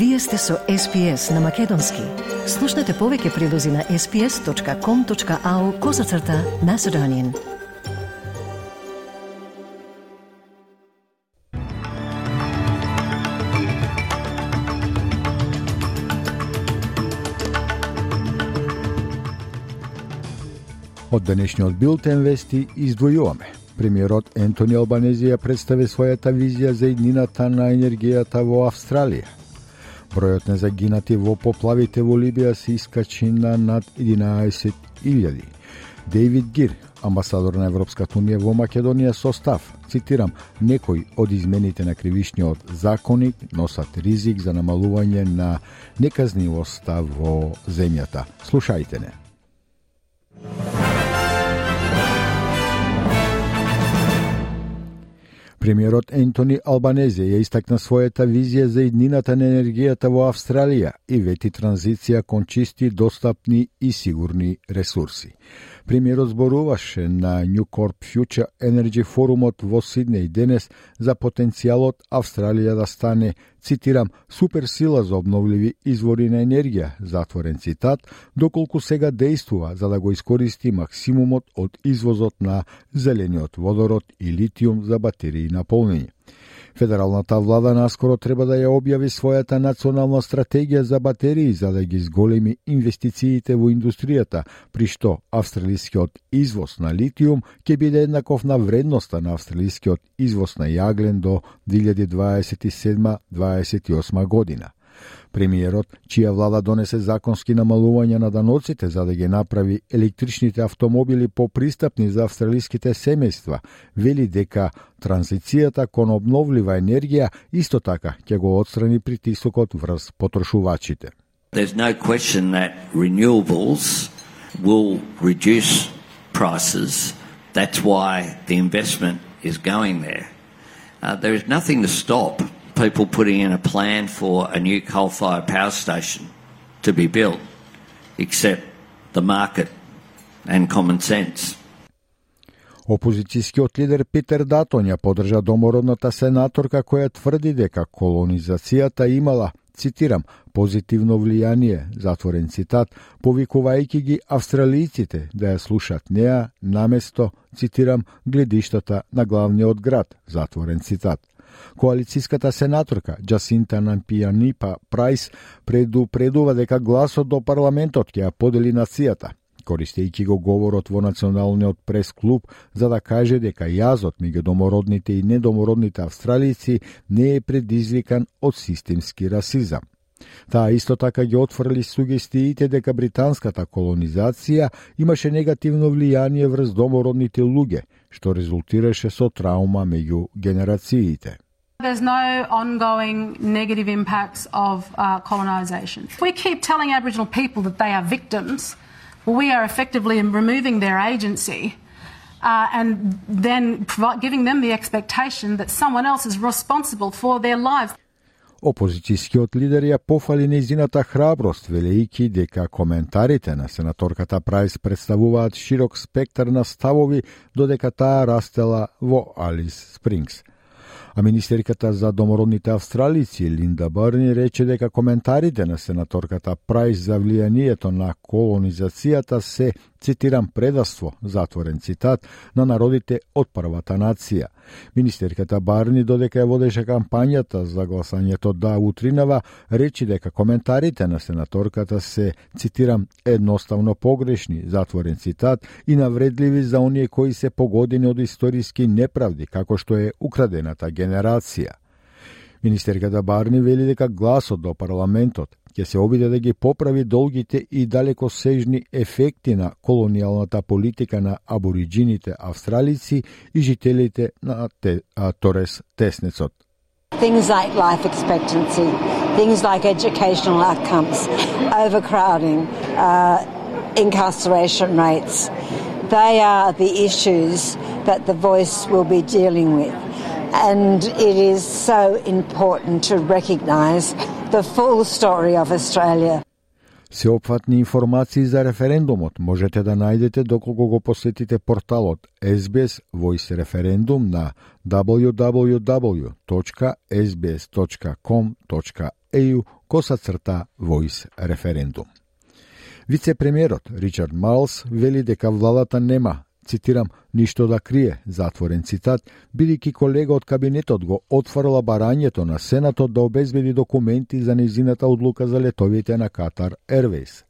Вие сте со SPS на Македонски. Слушнете повеќе прилози на sps.com.au козацрта на Седонин. Од денешниот билтен вести издвојуваме. Премиерот Ентони Албанези ја представи својата визија за иднината на енергијата во Австралија. Бројот на загинати во поплавите во Либија се искачи на над 11.000. Дейвид Гир, амбасадор на Европската унија во Македонија со став, цитирам, некои од измените на кривишниот законик носат ризик за намалување на неказнивоста во земјата. Слушајте не. Премиерот Ентони Албанезе ја истакна својата визија за иднината на енергијата во Австралија и вети транзиција кон чисти, достапни и сигурни ресурси. Премиерот зборуваше на Corp Future Energy форумот во Сиднеј денес за потенцијалот Австралија да стане, цитирам, суперсила за обновливи извори на енергија, затворен цитат, доколку сега действува за да го искористи максимумот од извозот на зелениот водород и литиум за батерии на полнење. Федералната влада наскоро треба да ја објави својата национална стратегија за батерии за да ги зголеми инвестициите во индустријата, при што австралискиот извоз на литиум ќе биде еднаков на вредноста на австралискиот извоз на јаглен до 2027-28 година. Премиерот, чија влада донесе законски намалување на даноците за да ги направи електричните автомобили попристапни за австралиските семејства, вели дека транзицијата кон обновлива енергија исто така ќе го отстрани притисокот врз потрошувачите. There's no question that renewables will reduce prices. That's why the investment is going there. Uh, there is nothing to stop people putting in a plan for a new coal-fired power station to be built, except the market and common sense. Опозицијскиот лидер Питер Датон ја подржа домородната сенаторка која тврди дека колонизацијата имала, цитирам, позитивно влијание, затворен цитат, повикувајќи ги австралијците да ја слушат неа наместо, цитирам, гледиштата на главниот град, затворен цитат. Коалицијската сенаторка Джасинта Нампијанипа Прайс предупредува дека гласот до парламентот ќе ја подели нацијата, користејќи го говорот во Националниот прес-клуб за да каже дека јазот меѓу домородните и недомородните австралици не е предизвикан од системски расизам. Таа исто така ги отфрли сугестиите дека британската колонизација имаше негативно влијание врз домородните луѓе, што резултираше со траума меѓу генерациите. There's no ongoing negative impacts of uh, colonisation. We keep telling Aboriginal people that they are victims. Well, we are effectively removing their agency uh, and then giving them the expectation that someone else is responsible for their lives. Опозицијскиот лидер ја пофали незината храброст, велејќи дека коментарите на сенаторката Прайс представуваат широк спектар на ставови додека таа растела во Алис Спрингс. А министерката за домородните австралици Линда Барни рече дека коментарите на сенаторката Прайс за влијанието на колонизацијата се цитирам предаство, затворен цитат, на народите од првата нација. Министерката Барни, додека ја водеше кампањата за гласањето да утринава, речи дека коментарите на сенаторката се, цитирам, едноставно погрешни, затворен цитат, и навредливи за оние кои се погодени од историски неправди, како што е украдената генерација. Министерката Барни вели дека гласот до парламентот ќе се обиде да ги поправи долгите и далеко сежни ефекти на колонијалната политика на абориджините австралици и жителите на те, а, Торес Теснецот. Things like life expectancy, things like educational outcomes, overcrowding, uh, incarceration rates. They are the issues that the voice will be dealing with. And it is so important to recognise the full story of Australia. Сеопфатни информации за референдумот можете да најдете доколку го посетите порталот SBS Voice Referendum на www.sbs.com.au коса црта Voice Referendum. Вице-премиерот Ричард Малс вели дека владата нема цитирам, ништо да крие, затворен цитат, бидејќи колега од кабинетот го отфрла барањето на Сенатот да обезбеди документи за незината одлука за летовите на Катар Airways.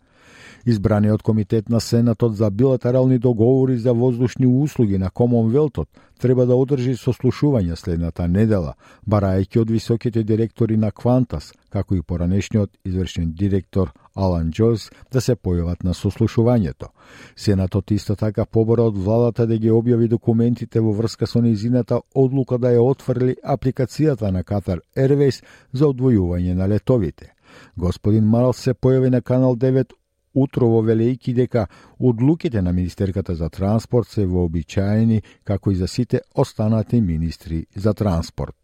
Избраниот комитет на Сенатот за билатерални договори за воздушни услуги на Комонвелтот треба да одржи сослушување следната недела, барајќи од високите директори на Квантас, како и поранешниот извршен директор Алан Джоз да се појават на сослушувањето. Сенатот исто така побора од владата да ги објави документите во врска со низината одлука да ја отфрли апликацијата на Катар Airways за одвојување на летовите. Господин Марал се појави на Канал 9 утрово велејќи дека одлуките на Министерката за транспорт се вообичаени како и за сите останати министри за транспорт.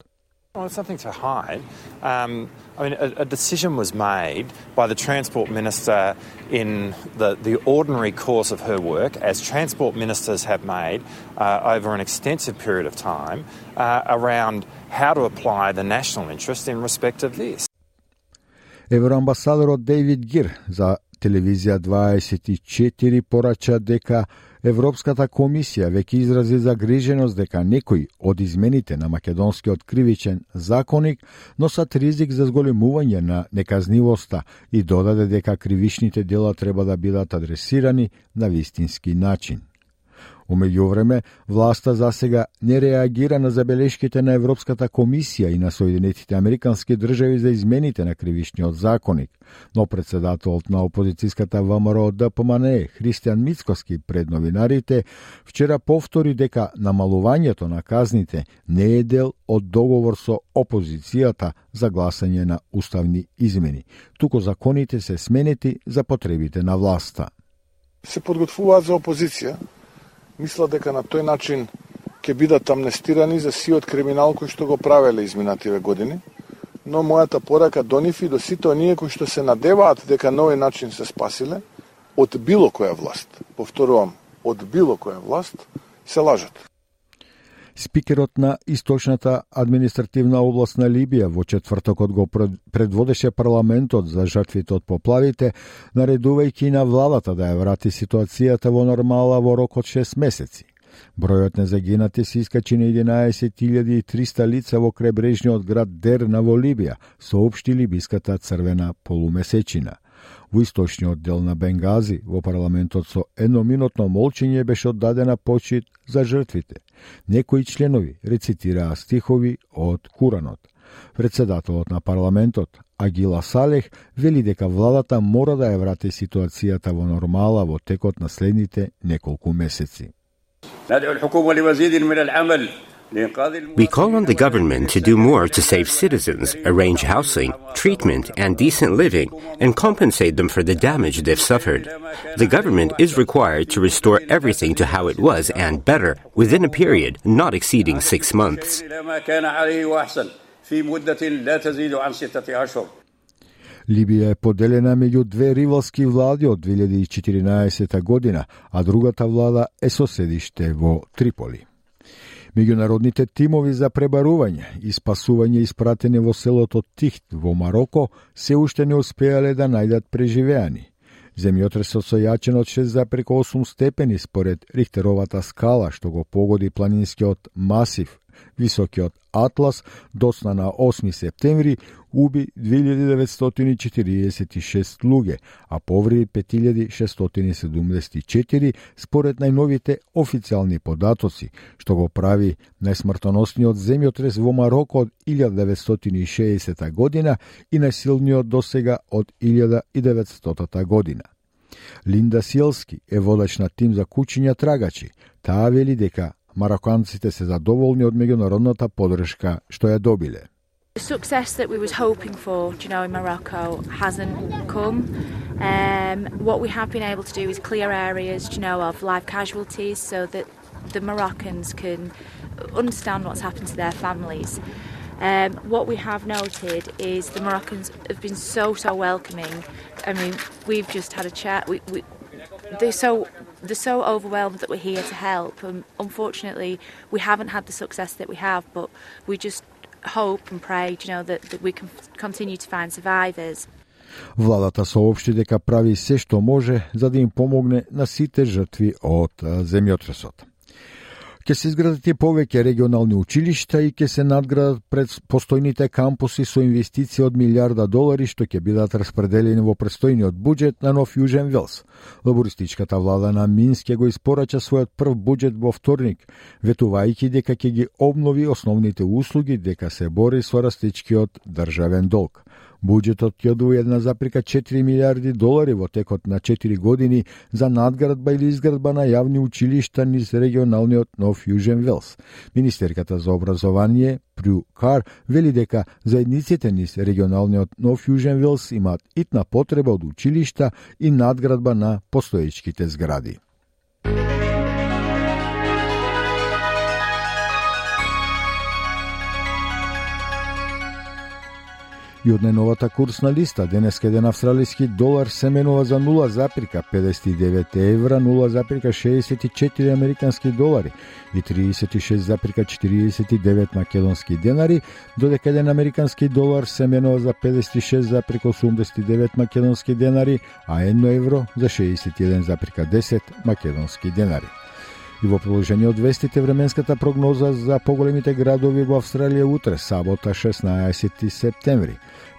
Well, something to hide. Um, I mean, a, a, decision was made by the Transport Minister in the, the ordinary course of her work, as Transport Ministers have made uh, over an extensive period of time, uh, around how to apply the national interest in respect of this. Евроамбасадорот Дейвид Гир за Телевизија 24 порача дека Европската комисија веќе изрази загриженост дека некои од измените на македонскиот кривичен законник носат ризик за зголемување на неказнивоста и додаде дека кривичните дела треба да бидат адресирани на вистински начин. Омеѓу време, власта за сега не реагира на забелешките на Европската комисија и на Соединетите Американски држави за измените на кривичниот законик. но председателот на опозицијската ВМРО ДПМН Христијан Мицкоски пред новинарите вчера повтори дека намалувањето на казните не е дел од договор со опозицијата за гласање на уставни измени, туку законите се сменети за потребите на власта. Се подготвуваат за опозиција, мислат дека на тој начин ќе бидат амнестирани за сиот криминал кој што го правеле изминативе години, но мојата порака до нив и до сите оние кои што се надеваат дека на овој начин се спасиле од било која власт, повторувам, од било која власт, се лажат. Спикерот на Источната административна област на Либија во четвртокот го предводеше парламентот за жртвите од поплавите, наредувајќи на владата да ја врати ситуацијата во нормала во рок од 6 месеци. Бројот на загинати се искачи на 11.300 лица во кребрежниот град Дерна во Либија, соопшти Либиската црвена полумесечина. Во источниот дел на Бенгази, во парламентот со едноминутно молчење беше оддадена почит за жртвите. Некои членови рецитираа стихови од Куранот. Председателот на парламентот, Агила Салех, вели дека владата мора да ја врати ситуацијата во нормала во текот на следните неколку месеци. We call on the government to do more to save citizens, arrange housing, treatment, and decent living, and compensate them for the damage they've suffered. The government is required to restore everything to how it was and better within a period not exceeding six months. Либија е поделена меѓу две ривалски влади од 2014 година, а другата влада е со седиште во Триполи. Меѓународните тимови за пребарување и спасување испратени во селото Тихт во Мароко се уште не успеале да најдат преживеани. Земјотресот со јачен од 6,8 степени според Рихтеровата скала што го погоди планинскиот масив Високиот Атлас доцна на 8 септември уби 2946 луѓе, а повреди 5674 според најновите официјални податоци, што го прави најсмртоносниот земјотрес во Мароко од 1960 година и најсилниот досега од 1900 година. Линда Силски е водач на тим за кучиња трагачи. Таа вели дека мароканците се задоволни од меѓународната подршка што ја добиле. The success that we was hoping for, you know, in Morocco hasn't come. Um, what we have been able to do is clear areas, you know, of live casualties so that the Moroccans can understand what's happened to their families. Um, what we have noted is the Moroccans have been so so welcoming. I mean, we've just had a chat. We, we, they're so they're so overwhelmed that we're here to help. And unfortunately, we haven't had the success that we have, but we just hope and pray, you know, that, that we can continue to find survivors. Владата соопшти дека прави се што може за да им помогне на сите жртви од земјотресот. Ке се изградат и повеќе регионални училишта и ке се надградат пред постојните кампуси со инвестиции од милиарда долари што ќе бидат распределени во престојниот буџет на Нов Јужен Велс. Лабористичката влада на Минск го испорача својот прв буџет во вторник, ветувајќи дека ќе ги обнови основните услуги дека се бори со растичкиот државен долг. Буџетот ќе одвои 1,4 милиарди долари во текот на 4 години за надградба или изградба на јавни училишта низ регионалниот Нов Јужен Велс. Министерката за образование Прю Кар вели дека заедниците низ регионалниот Нов Јужен Велс имаат итна потреба од училишта и надградба на постоечките згради. И од најновата курсна листа. Денес еден австралиски долар се менува за 0,59 евра, 0,64 американски долари и 36,49 македонски денари, додека еден американски долар се менува за 56,89 македонски денари, а 1 евро за 61,10 македонски денари. И во продолжение од вестите временската прогноза за поголемите градови во Австралија утре, сабота 16 септември.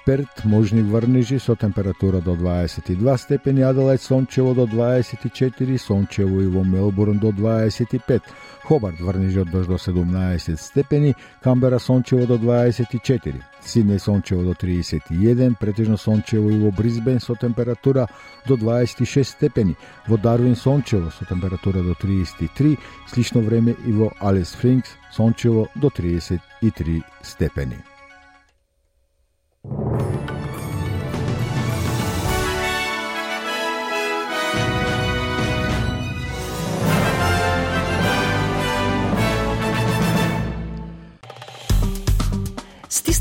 Перт можни врнежи со температура до 22 степени, Аделајд сончево до 24, сончево и во Мелбурн до 25, Хобарт врнежи од до 17 степени, Камбера сончево до 24, Сиднеј сончево до 31, претежно сончево и во Бризбен со температура до 26 степени, во Дарвин сончево со температура до 33, слично време и во Алис Спрингс сончево до 33 степени.